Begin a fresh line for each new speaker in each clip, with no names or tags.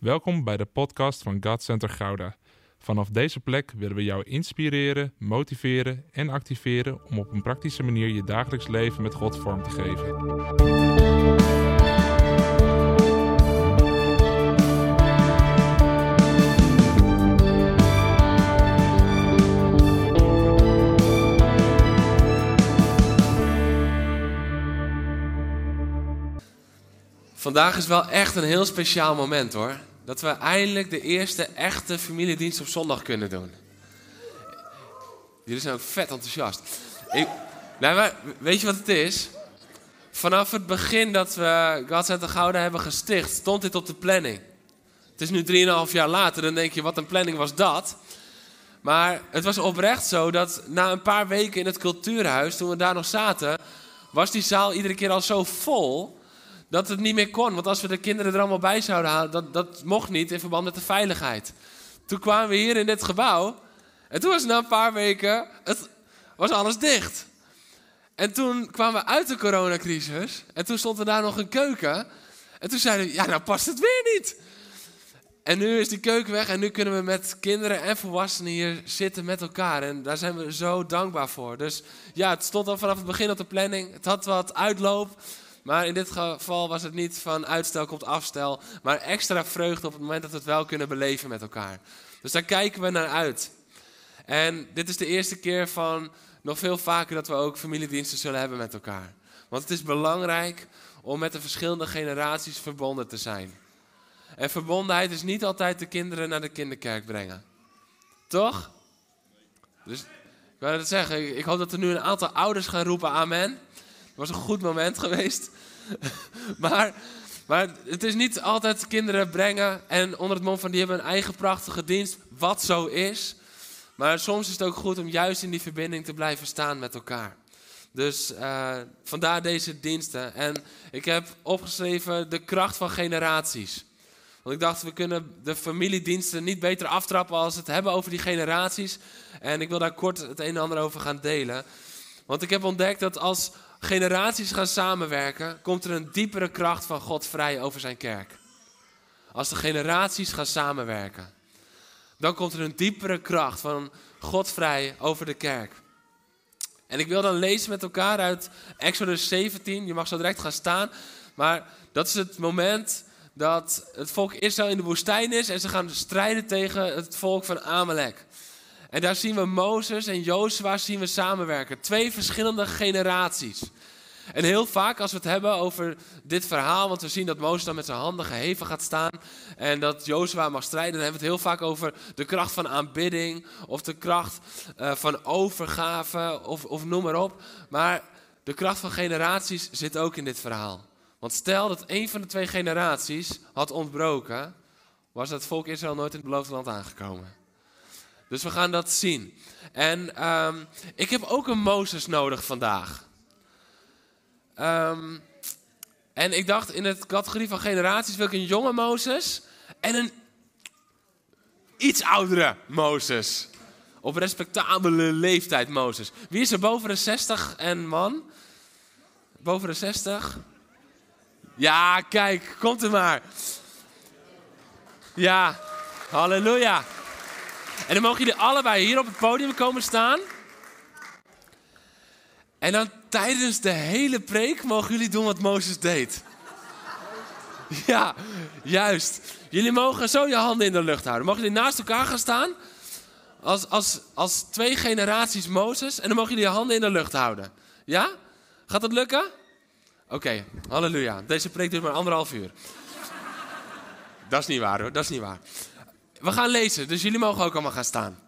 Welkom bij de podcast van God Center Gouda. Vanaf deze plek willen we jou inspireren, motiveren en activeren om op een praktische manier je dagelijks leven met God vorm te geven.
Vandaag is wel echt een heel speciaal moment hoor. Dat we eindelijk de eerste echte familiedienst op zondag kunnen doen. Jullie zijn ook vet enthousiast. Ik, nou, weet je wat het is? Vanaf het begin dat we God Center Gouda hebben gesticht, stond dit op de planning. Het is nu 3,5 jaar later, dan denk je, wat een planning was dat? Maar het was oprecht zo dat na een paar weken in het cultuurhuis, toen we daar nog zaten, was die zaal iedere keer al zo vol dat het niet meer kon. Want als we de kinderen er allemaal bij zouden halen, dat, dat mocht niet in verband met de veiligheid. Toen kwamen we hier in dit gebouw en toen was na een paar weken, het was alles dicht. En toen kwamen we uit de coronacrisis en toen stond er daar nog een keuken. En toen zeiden we, ja nou past het weer niet. En nu is die keuken weg en nu kunnen we met kinderen en volwassenen hier zitten met elkaar. En daar zijn we zo dankbaar voor. Dus ja, het stond al vanaf het begin op de planning. Het had wat uitloop. Maar in dit geval was het niet van uitstel komt afstel, maar extra vreugde op het moment dat we het wel kunnen beleven met elkaar. Dus daar kijken we naar uit. En dit is de eerste keer van nog veel vaker dat we ook familiediensten zullen hebben met elkaar. Want het is belangrijk om met de verschillende generaties verbonden te zijn. En verbondenheid is niet altijd de kinderen naar de kinderkerk brengen. Toch? Dus ik wil het zeggen, ik hoop dat er nu een aantal ouders gaan roepen amen was een goed moment geweest. maar, maar het is niet altijd kinderen brengen en onder het mom van die hebben een eigen prachtige dienst, wat zo is. Maar soms is het ook goed om juist in die verbinding te blijven staan met elkaar. Dus uh, vandaar deze diensten. En ik heb opgeschreven de kracht van generaties. Want ik dacht, we kunnen de familiediensten niet beter aftrappen als het hebben over die generaties. En ik wil daar kort het een en ander over gaan delen. Want ik heb ontdekt dat als, generaties gaan samenwerken, komt er een diepere kracht van God vrij over zijn kerk. Als de generaties gaan samenwerken, dan komt er een diepere kracht van God vrij over de kerk. En ik wil dan lezen met elkaar uit Exodus 17. Je mag zo direct gaan staan. Maar dat is het moment dat het volk Israël in de woestijn is en ze gaan strijden tegen het volk van Amalek. En daar zien we Mozes en Jozua zien we samenwerken. Twee verschillende generaties. En heel vaak als we het hebben over dit verhaal, want we zien dat Mozes dan met zijn handen geheven gaat staan en dat Jozua mag strijden, dan hebben we het heel vaak over de kracht van aanbidding of de kracht uh, van overgave of, of noem maar op. Maar de kracht van generaties zit ook in dit verhaal. Want stel dat een van de twee generaties had ontbroken, was het volk Israël nooit in het beloofde land aangekomen. Dus we gaan dat zien. En um, ik heb ook een Mozes nodig vandaag. Um, en ik dacht in het categorie van generaties wil ik een jonge Mozes en een iets oudere Mozes. Op respectabele leeftijd Mozes. Wie is er boven de 60 en man? Boven de 60? Ja, kijk, komt er maar. Ja, halleluja. En dan mogen jullie allebei hier op het podium komen staan. En dan tijdens de hele preek mogen jullie doen wat Mozes deed. Ja, juist. Jullie mogen zo je handen in de lucht houden. Mogen jullie naast elkaar gaan staan? Als, als, als twee generaties Mozes. En dan mogen jullie je handen in de lucht houden. Ja? Gaat dat lukken? Oké, halleluja. Deze preek duurt maar anderhalf uur. Dat is niet waar hoor, dat is niet waar. We gaan lezen, dus jullie mogen ook allemaal gaan staan.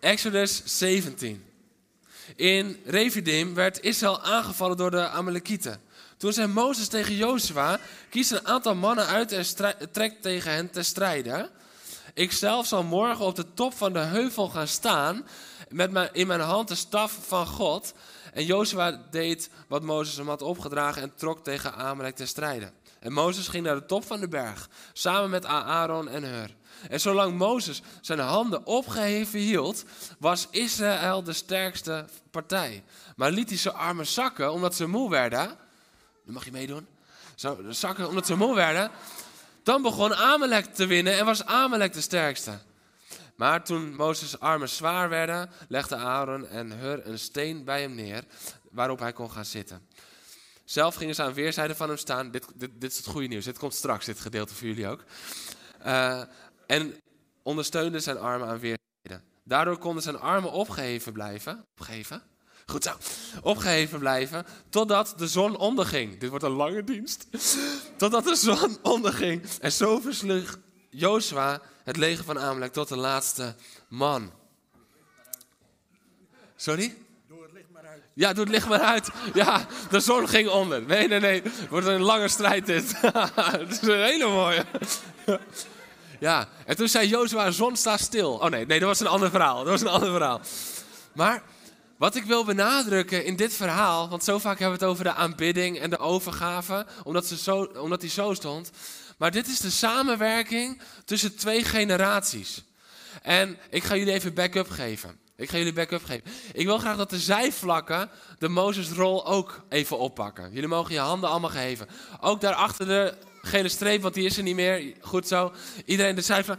Exodus 17. In Refidim werd Israël aangevallen door de Amalekieten. Toen zei Mozes tegen Jozua, kies een aantal mannen uit en trek tegen hen te strijden. Ik zelf zal morgen op de top van de heuvel gaan staan, met mijn, in mijn hand de staf van God. En Jozua deed wat Mozes hem had opgedragen en trok tegen Amalek te strijden. En Mozes ging naar de top van de berg, samen met Aaron en Hur. En zolang Mozes zijn handen opgeheven hield, was Israël de sterkste partij. Maar liet hij zijn armen zakken omdat ze moe werden. Nu mag je meedoen. Zo, zakken omdat ze moe werden. Dan begon Amalek te winnen en was Amalek de sterkste. Maar toen Mozes' armen zwaar werden, legde Aaron en Hur een steen bij hem neer, waarop hij kon gaan zitten. Zelf gingen ze aan weerszijden van hem staan. Dit, dit, dit is het goede nieuws. Dit komt straks, dit gedeelte voor jullie ook. Uh, en ondersteunden zijn armen aan weerszijden. Daardoor konden zijn armen opgeheven blijven. Opgeheven? Goed zo. Opgeheven blijven totdat de zon onderging. Dit wordt een lange dienst. Totdat de zon onderging. En zo versloeg Jozua het leger van Amalek tot de laatste man. Sorry?
Doe het licht maar uit.
Ja, doe het licht maar uit. Ja, de zon ging onder. Nee, nee, nee. Het wordt een lange strijd dit. Het is een hele mooie. Ja, en toen zei Jozua, zon sta stil. Oh nee, nee, dat was een ander verhaal. Dat was een ander verhaal. Maar wat ik wil benadrukken in dit verhaal, want zo vaak hebben we het over de aanbidding en de overgave, omdat, ze zo, omdat die zo stond. Maar dit is de samenwerking tussen twee generaties. En ik ga jullie even backup geven. Ik ga jullie backup geven. Ik wil graag dat de zijvlakken de Mozesrol ook even oppakken. Jullie mogen je handen allemaal geven. Ook daar achter de gele streep, want die is er niet meer. Goed zo. Iedereen de zijvlak.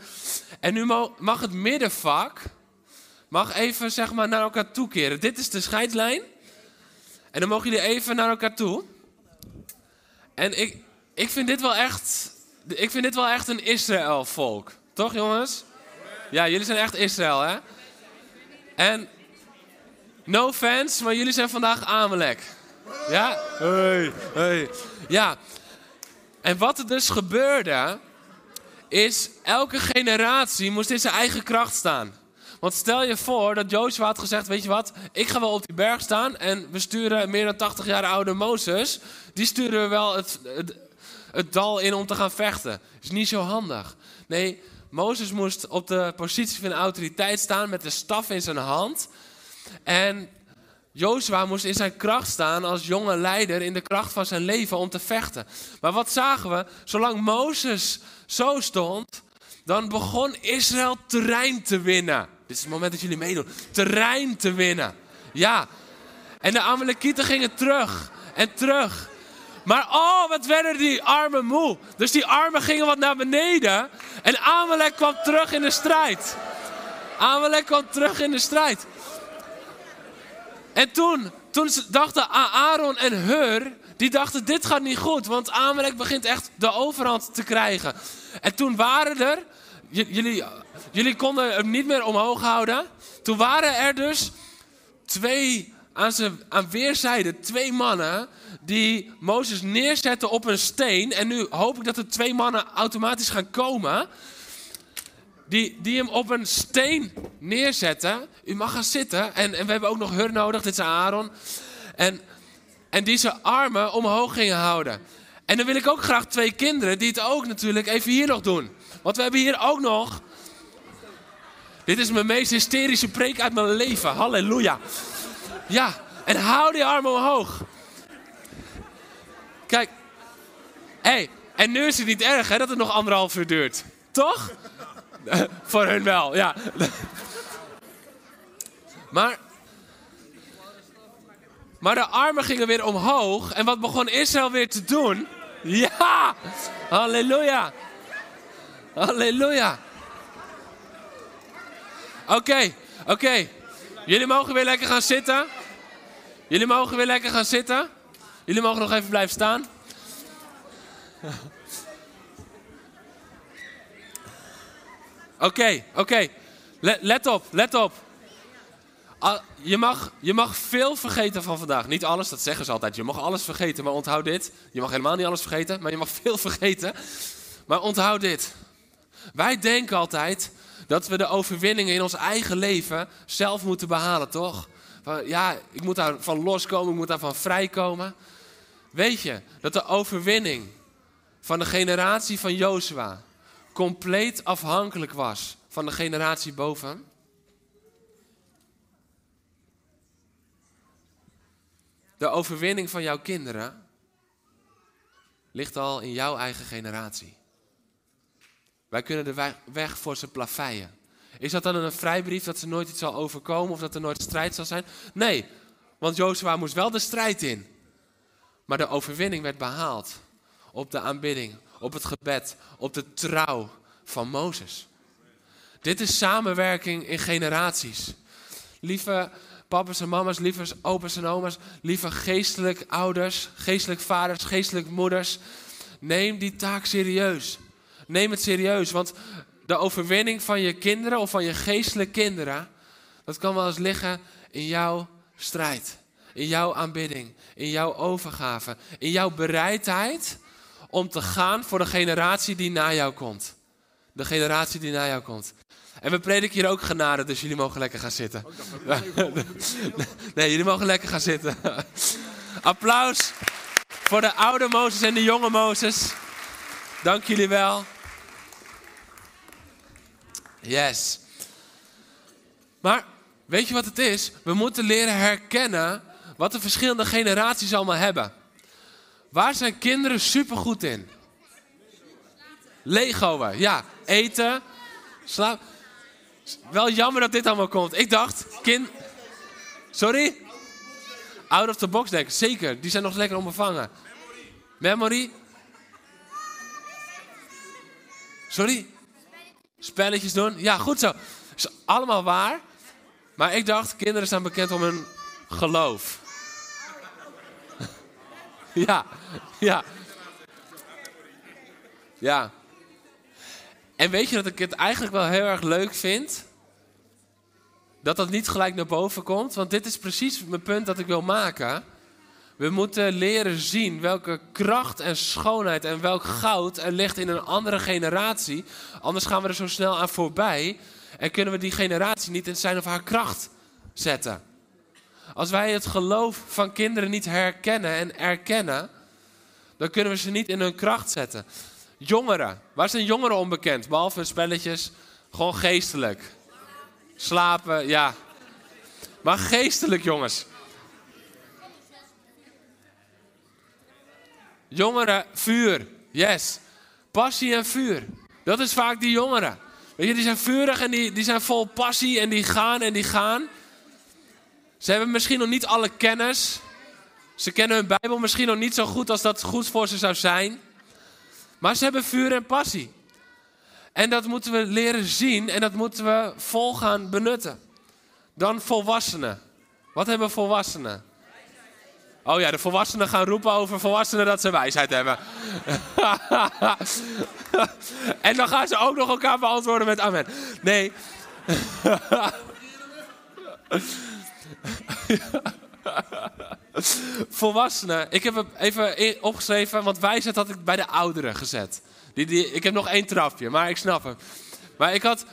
En nu mag het middenvak mag even zeg maar naar elkaar toe keren. Dit is de scheidslijn. En dan mogen jullie even naar elkaar toe. En ik, ik vind dit wel echt ik vind dit wel echt een Israël-volk. Toch, jongens? Ja, jullie zijn echt Israël, hè? En no fans, maar jullie zijn vandaag Amalek. Ja? Hey, hey. Ja. En wat er dus gebeurde, is elke generatie moest in zijn eigen kracht staan. Want stel je voor dat Jozua had gezegd, weet je wat, ik ga wel op die berg staan en we sturen meer dan 80 jaar oude Mozes, die sturen we wel het, het, het dal in om te gaan vechten. Is niet zo handig. Nee, Mozes moest op de positie van autoriteit staan met de staf in zijn hand. En Jozua moest in zijn kracht staan als jonge leider in de kracht van zijn leven om te vechten. Maar wat zagen we? Zolang Mozes zo stond, dan begon Israël terrein te winnen. Dit is het moment dat jullie meedoen. Terrein te winnen. Ja. En de Amalekieten gingen terug en terug. Maar oh, wat werden die armen moe. Dus die armen gingen wat naar beneden. En Amalek kwam terug in de strijd. Amalek kwam terug in de strijd. En toen, toen dachten Aaron en Hur, die dachten dit gaat niet goed. Want Amalek begint echt de overhand te krijgen. En toen waren er, jullie, jullie konden hem niet meer omhoog houden. Toen waren er dus twee, aan, zijn, aan weerszijden, twee mannen die Mozes neerzetten op een steen. En nu hoop ik dat er twee mannen automatisch gaan komen. Die, die hem op een steen neerzetten. U mag gaan zitten. En, en we hebben ook nog Hur nodig, dit is Aaron. En, en die zijn armen omhoog gingen houden. En dan wil ik ook graag twee kinderen die het ook natuurlijk even hier nog doen. Want we hebben hier ook nog. Dit is mijn meest hysterische preek uit mijn leven. Halleluja. Ja, en hou die armen omhoog. Kijk. Hey, en nu is het niet erg hè, dat het nog anderhalf uur duurt. Toch? Voor hun wel, ja. maar, maar de armen gingen weer omhoog. En wat begon Israël weer te doen? Ja! Halleluja! Halleluja! Oké, oké. Jullie mogen weer lekker gaan zitten. Jullie mogen weer lekker gaan zitten. Jullie mogen nog even blijven staan. Oké, oké. Let, op, let op. Je mag, je mag veel vergeten van vandaag. Niet alles, dat zeggen ze altijd. Je mag alles vergeten, maar onthoud dit. Je mag helemaal niet alles vergeten, maar je mag veel vergeten. Maar onthoud dit. Wij denken altijd dat we de overwinningen in ons eigen leven zelf moeten behalen, toch? Ja, ik moet daarvan loskomen, ik moet daarvan vrijkomen. Weet je dat de overwinning van de generatie van Jozua compleet afhankelijk was van de generatie boven? De overwinning van jouw kinderen ligt al in jouw eigen generatie. Wij kunnen de weg voor ze plaveien. Is dat dan een vrijbrief dat ze nooit iets zal overkomen of dat er nooit strijd zal zijn? Nee, want Jozua moest wel de strijd in. Maar de overwinning werd behaald op de aanbidding, op het gebed, op de trouw van Mozes. Dit is samenwerking in generaties. Lieve papa's en mama's, lieve opa's en oma's, lieve geestelijk ouders, geestelijk vaders, geestelijk moeders. Neem die taak serieus. Neem het serieus, want de overwinning van je kinderen of van je geestelijke kinderen, dat kan wel eens liggen in jouw strijd, in jouw aanbidding, in jouw overgave, in jouw bereidheid om te gaan voor de generatie die na jou komt. De generatie die na jou komt. En we prediken hier ook genade, dus jullie mogen lekker gaan zitten. Nee, jullie mogen lekker gaan zitten. Applaus voor de oude Mozes en de jonge Mozes. Dank jullie wel. Yes. Maar weet je wat het is? We moeten leren herkennen wat de verschillende generaties allemaal hebben. Waar zijn kinderen supergoed in? Legoen, ja. Eten, slaap. Wel jammer dat dit allemaal komt. Ik dacht, kind... Sorry? Out of the box denken, zeker. Die zijn nog lekker onbevangen. Memory? Sorry? Spelletjes doen? Ja, goed zo. Is allemaal waar. Maar ik dacht, kinderen zijn bekend om hun geloof. Ja, ja. Ja. En weet je dat ik het eigenlijk wel heel erg leuk vind? Dat dat niet gelijk naar boven komt. Want dit is precies mijn punt dat ik wil maken. We moeten leren zien welke kracht en schoonheid en welk goud er ligt in een andere generatie. Anders gaan we er zo snel aan voorbij. En kunnen we die generatie niet in zijn of haar kracht zetten. Als wij het geloof van kinderen niet herkennen en erkennen, dan kunnen we ze niet in hun kracht zetten. Jongeren. Waar zijn jongeren onbekend? Behalve spelletjes. Gewoon geestelijk. Slapen, ja. Maar geestelijk, jongens. Jongeren, vuur. Yes. Passie en vuur. Dat is vaak die jongeren. Weet je, die zijn vurig en die, die zijn vol passie en die gaan en die gaan. Ze hebben misschien nog niet alle kennis. Ze kennen hun Bijbel misschien nog niet zo goed als dat goed voor ze zou zijn. Maar ze hebben vuur en passie. En dat moeten we leren zien en dat moeten we vol gaan benutten. Dan volwassenen. Wat hebben volwassenen? Oh ja, de volwassenen gaan roepen over volwassenen dat ze wijsheid hebben. en dan gaan ze ook nog elkaar beantwoorden met amen. Nee. Volwassenen. Ik heb het even opgeschreven, want wijsheid had ik bij de ouderen gezet. Die, ik heb nog één trapje, maar ik snap hem. Maar ik had,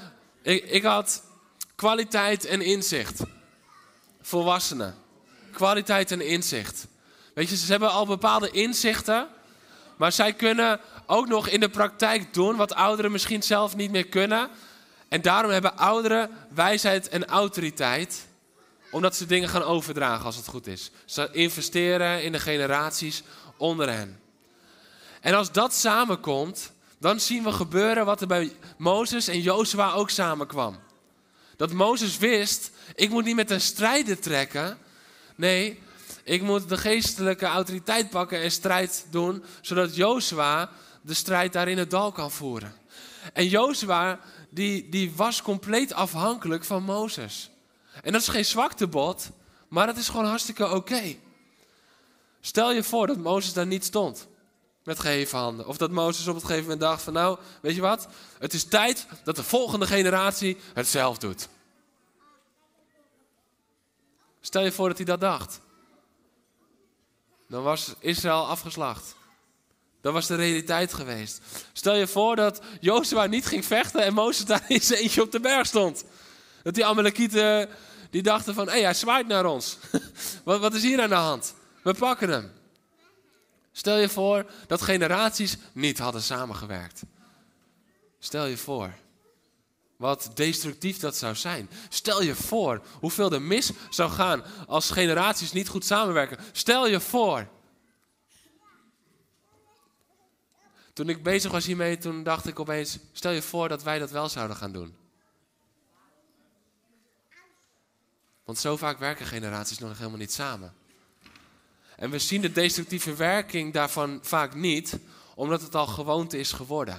ik, ik had kwaliteit en inzicht. Volwassenen. Kwaliteit en inzicht. Weet je, ze hebben al bepaalde inzichten. Maar zij kunnen ook nog in de praktijk doen wat ouderen misschien zelf niet meer kunnen. En daarom hebben ouderen wijsheid en autoriteit omdat ze dingen gaan overdragen als het goed is. Ze investeren in de generaties onder hen. En als dat samenkomt, dan zien we gebeuren wat er bij Mozes en Jozua ook samenkwam. Dat Mozes wist, ik moet niet met een strijder trekken. Nee, ik moet de geestelijke autoriteit pakken en strijd doen, zodat Jozua de strijd daar in het dal kan voeren. En Jozua, die, die was compleet afhankelijk van Mozes. En dat is geen zwaktebod, maar het is gewoon hartstikke oké. Stel je voor dat Mozes daar niet stond met geheven handen. Of dat Mozes op het gegeven moment dacht van nou, weet je wat? Het is tijd dat de volgende generatie het zelf doet. Stel je voor dat hij dat dacht. Dan was Israël afgeslacht. Dat was de realiteit geweest. Stel je voor dat Jozua niet ging vechten en Mozes daar in zijn eentje op de berg stond. Dat die Amalekieten, die dachten van, hé, hey, hij zwaait naar ons. wat, wat is hier aan de hand? We pakken hem. Stel je voor dat generaties niet hadden samengewerkt. Stel je voor. Wat destructief dat zou zijn. Stel je voor hoeveel er mis zou gaan als generaties niet goed samenwerken. Stel je voor. Toen ik bezig was hiermee, toen dacht ik opeens: stel je voor dat wij dat wel zouden gaan doen. Want zo vaak werken generaties nog helemaal niet samen. En we zien de destructieve werking daarvan vaak niet, Omdat het al gewoonte is geworden.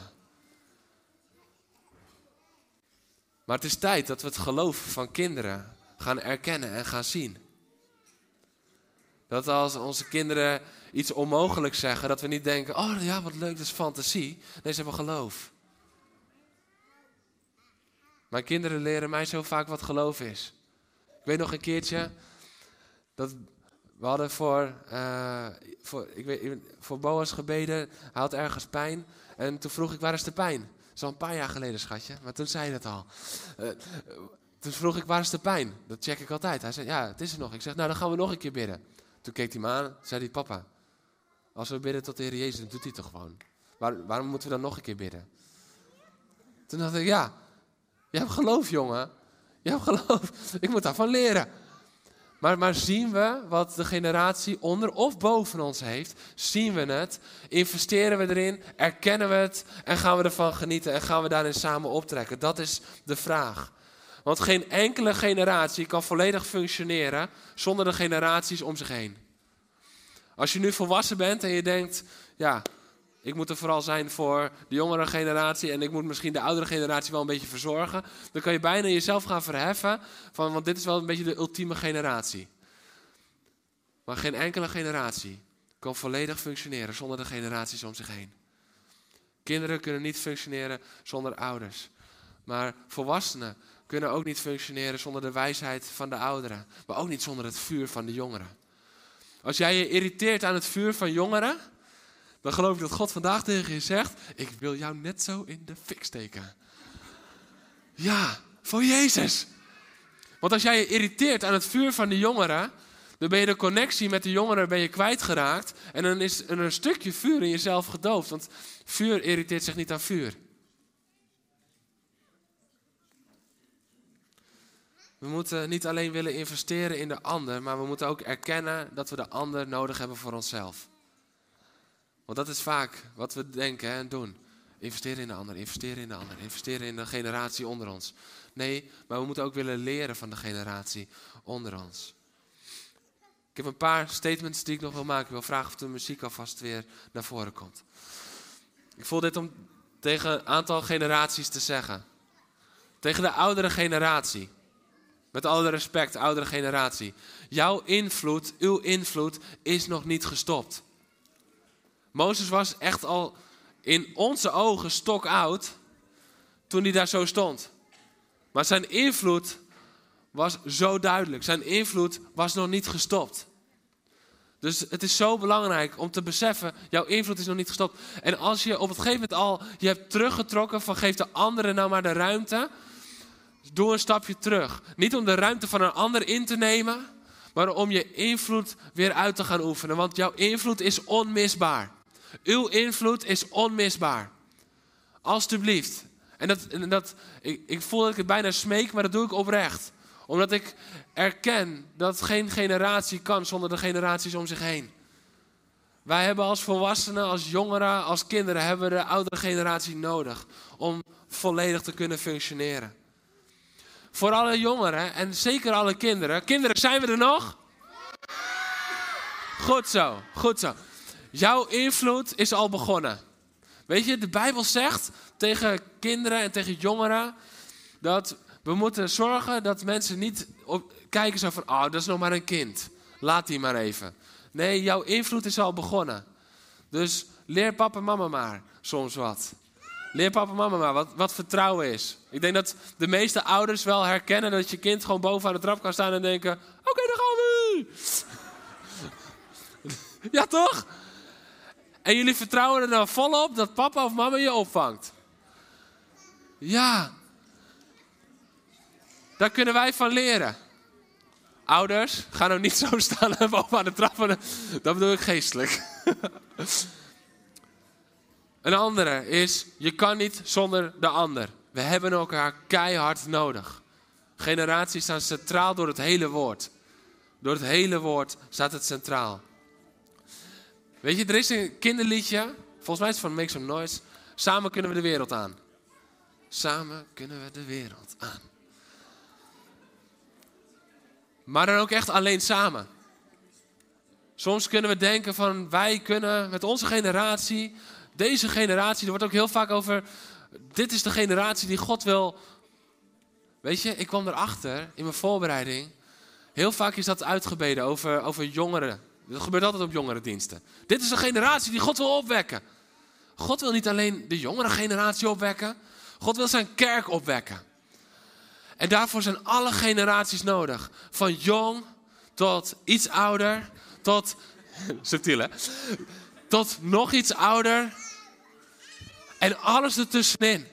Maar het is tijd dat we het geloof van kinderen gaan erkennen en gaan zien. Dat als onze kinderen iets onmogelijks zeggen, dat we niet denken: oh ja, wat leuk, dat is fantasie. Nee, ze hebben geloof. Mijn kinderen leren mij zo vaak wat geloof is. Ik weet nog een keertje dat we hadden voor, uh, voor, ik weet, voor Boas gebeden. Hij had ergens pijn. En toen vroeg ik, waar is de pijn? Dat al een paar jaar geleden, schatje. Maar toen zei hij het al. Uh, toen vroeg ik, waar is de pijn? Dat check ik altijd. Hij zei, ja, het is er nog. Ik zeg, nou, dan gaan we nog een keer bidden. Toen keek hij me aan. Zei hij, papa, als we bidden tot de Heer Jezus, dan doet hij toch gewoon. Waar, waarom moeten we dan nog een keer bidden? Toen dacht ik, ja, je hebt geloof, jongen. Hebt geloof. Ik moet daarvan leren. Maar, maar zien we wat de generatie onder of boven ons heeft? Zien we het? Investeren we erin? Erkennen we het? En gaan we ervan genieten? En gaan we daarin samen optrekken? Dat is de vraag. Want geen enkele generatie kan volledig functioneren zonder de generaties om zich heen. Als je nu volwassen bent en je denkt, ja, ik moet er vooral zijn voor de jongere generatie en ik moet misschien de oudere generatie wel een beetje verzorgen. Dan kan je bijna jezelf gaan verheffen van, want dit is wel een beetje de ultieme generatie. Maar geen enkele generatie kan volledig functioneren zonder de generaties om zich heen. Kinderen kunnen niet functioneren zonder ouders. Maar volwassenen kunnen ook niet functioneren zonder de wijsheid van de ouderen. Maar ook niet zonder het vuur van de jongeren. Als jij je irriteert aan het vuur van jongeren, dan geloof ik dat God vandaag tegen je zegt: Ik wil jou net zo in de fik steken. Ja, voor Jezus. Want als jij je irriteert aan het vuur van de jongeren, dan ben je de connectie met de jongeren ben je kwijtgeraakt. En dan is er een stukje vuur in jezelf gedoofd. Want vuur irriteert zich niet aan vuur. We moeten niet alleen willen investeren in de ander, maar we moeten ook erkennen dat we de ander nodig hebben voor onszelf. Want dat is vaak wat we denken en doen. Investeren in de ander, investeren in de ander, investeren in de generatie onder ons. Nee, maar we moeten ook willen leren van de generatie onder ons. Ik heb een paar statements die ik nog wil maken. Ik wil vragen of de muziek alvast weer naar voren komt. Ik voel dit om tegen een aantal generaties te zeggen. Tegen de oudere generatie. Met alle respect, oudere generatie. Jouw invloed, uw invloed is nog niet gestopt. Mozes was echt al in onze ogen stok oud toen hij daar zo stond. Maar zijn invloed was zo duidelijk. Zijn invloed was nog niet gestopt. Dus het is zo belangrijk om te beseffen, jouw invloed is nog niet gestopt. En als je op het gegeven moment al je hebt teruggetrokken van geef de anderen nou maar de ruimte, doe een stapje terug. Niet om de ruimte van een ander in te nemen, maar om je invloed weer uit te gaan oefenen. Want jouw invloed is onmisbaar. Uw invloed is onmisbaar. Alsjeblieft. En dat, en dat, ik, ik voel dat ik het bijna smeek, maar dat doe ik oprecht. Omdat ik erken dat geen generatie kan zonder de generaties om zich heen. Wij hebben als volwassenen, als jongeren, als kinderen, hebben we de oudere generatie nodig om volledig te kunnen functioneren. Voor alle jongeren en zeker alle kinderen. Kinderen, zijn we er nog? Goed zo, goed zo. Jouw invloed is al begonnen. Weet je, de Bijbel zegt tegen kinderen en tegen jongeren dat we moeten zorgen dat mensen niet kijken zo van, oh, dat is nog maar een kind. Laat die maar even. Nee, jouw invloed is al begonnen. Dus leer papa en mama maar soms wat. Leer papa en mama maar wat, wat vertrouwen is. Ik denk dat de meeste ouders wel herkennen dat je kind gewoon boven aan de trap kan staan en denken: Oké, dan gaan we. ja, toch? En jullie vertrouwen er dan volop dat papa of mama je opvangt. Ja. Daar kunnen wij van leren. Ouders, ga nou niet zo staan boven aan de trap. Dat bedoel ik geestelijk. Een andere is, je kan niet zonder de ander. We hebben elkaar keihard nodig. Generaties staan centraal door het hele woord. Door het hele woord staat het centraal. Weet je, er is een kinderliedje, volgens mij is het van Make Some Noise. Samen kunnen we de wereld aan. Samen kunnen we de wereld aan. Maar dan ook echt alleen samen. Soms kunnen we denken van wij kunnen met onze generatie Deze generatie, er wordt ook heel vaak over. Dit is de generatie die God wil. Weet je, ik kwam erachter in mijn voorbereiding. Heel vaak is dat uitgebeden over, over jongeren. Dat gebeurt altijd op jongerendiensten. Dit is een generatie die God wil opwekken. God wil niet alleen de jongere generatie opwekken. God wil zijn kerk opwekken. En daarvoor zijn alle generaties nodig. Van jong tot iets ouder, tot. subtiel hè? Tot nog iets ouder. En alles ertussenin.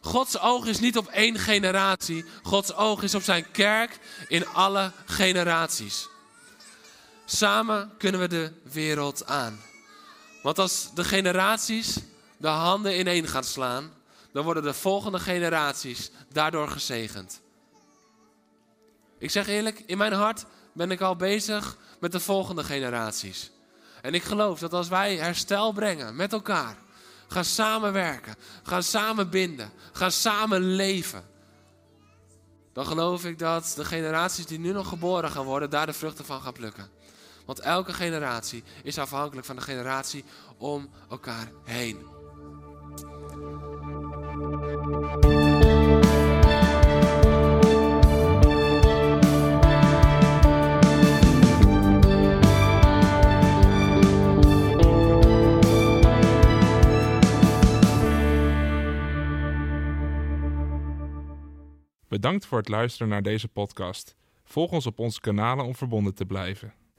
Gods oog is niet op één generatie. Gods oog is op zijn kerk in alle generaties. Samen kunnen we de wereld aan. Want als de generaties de handen ineen gaan slaan, dan worden de volgende generaties daardoor gezegend. Ik zeg eerlijk, in mijn hart ben ik al bezig met de volgende generaties. En ik geloof dat als wij herstel brengen met elkaar, gaan samenwerken, gaan samen binden, gaan samen leven, dan geloof ik dat de generaties die nu nog geboren gaan worden, daar de vruchten van gaan plukken. Want elke generatie is afhankelijk van de generatie om elkaar heen.
Bedankt voor het luisteren naar deze podcast. Volg ons op onze kanalen om verbonden te blijven.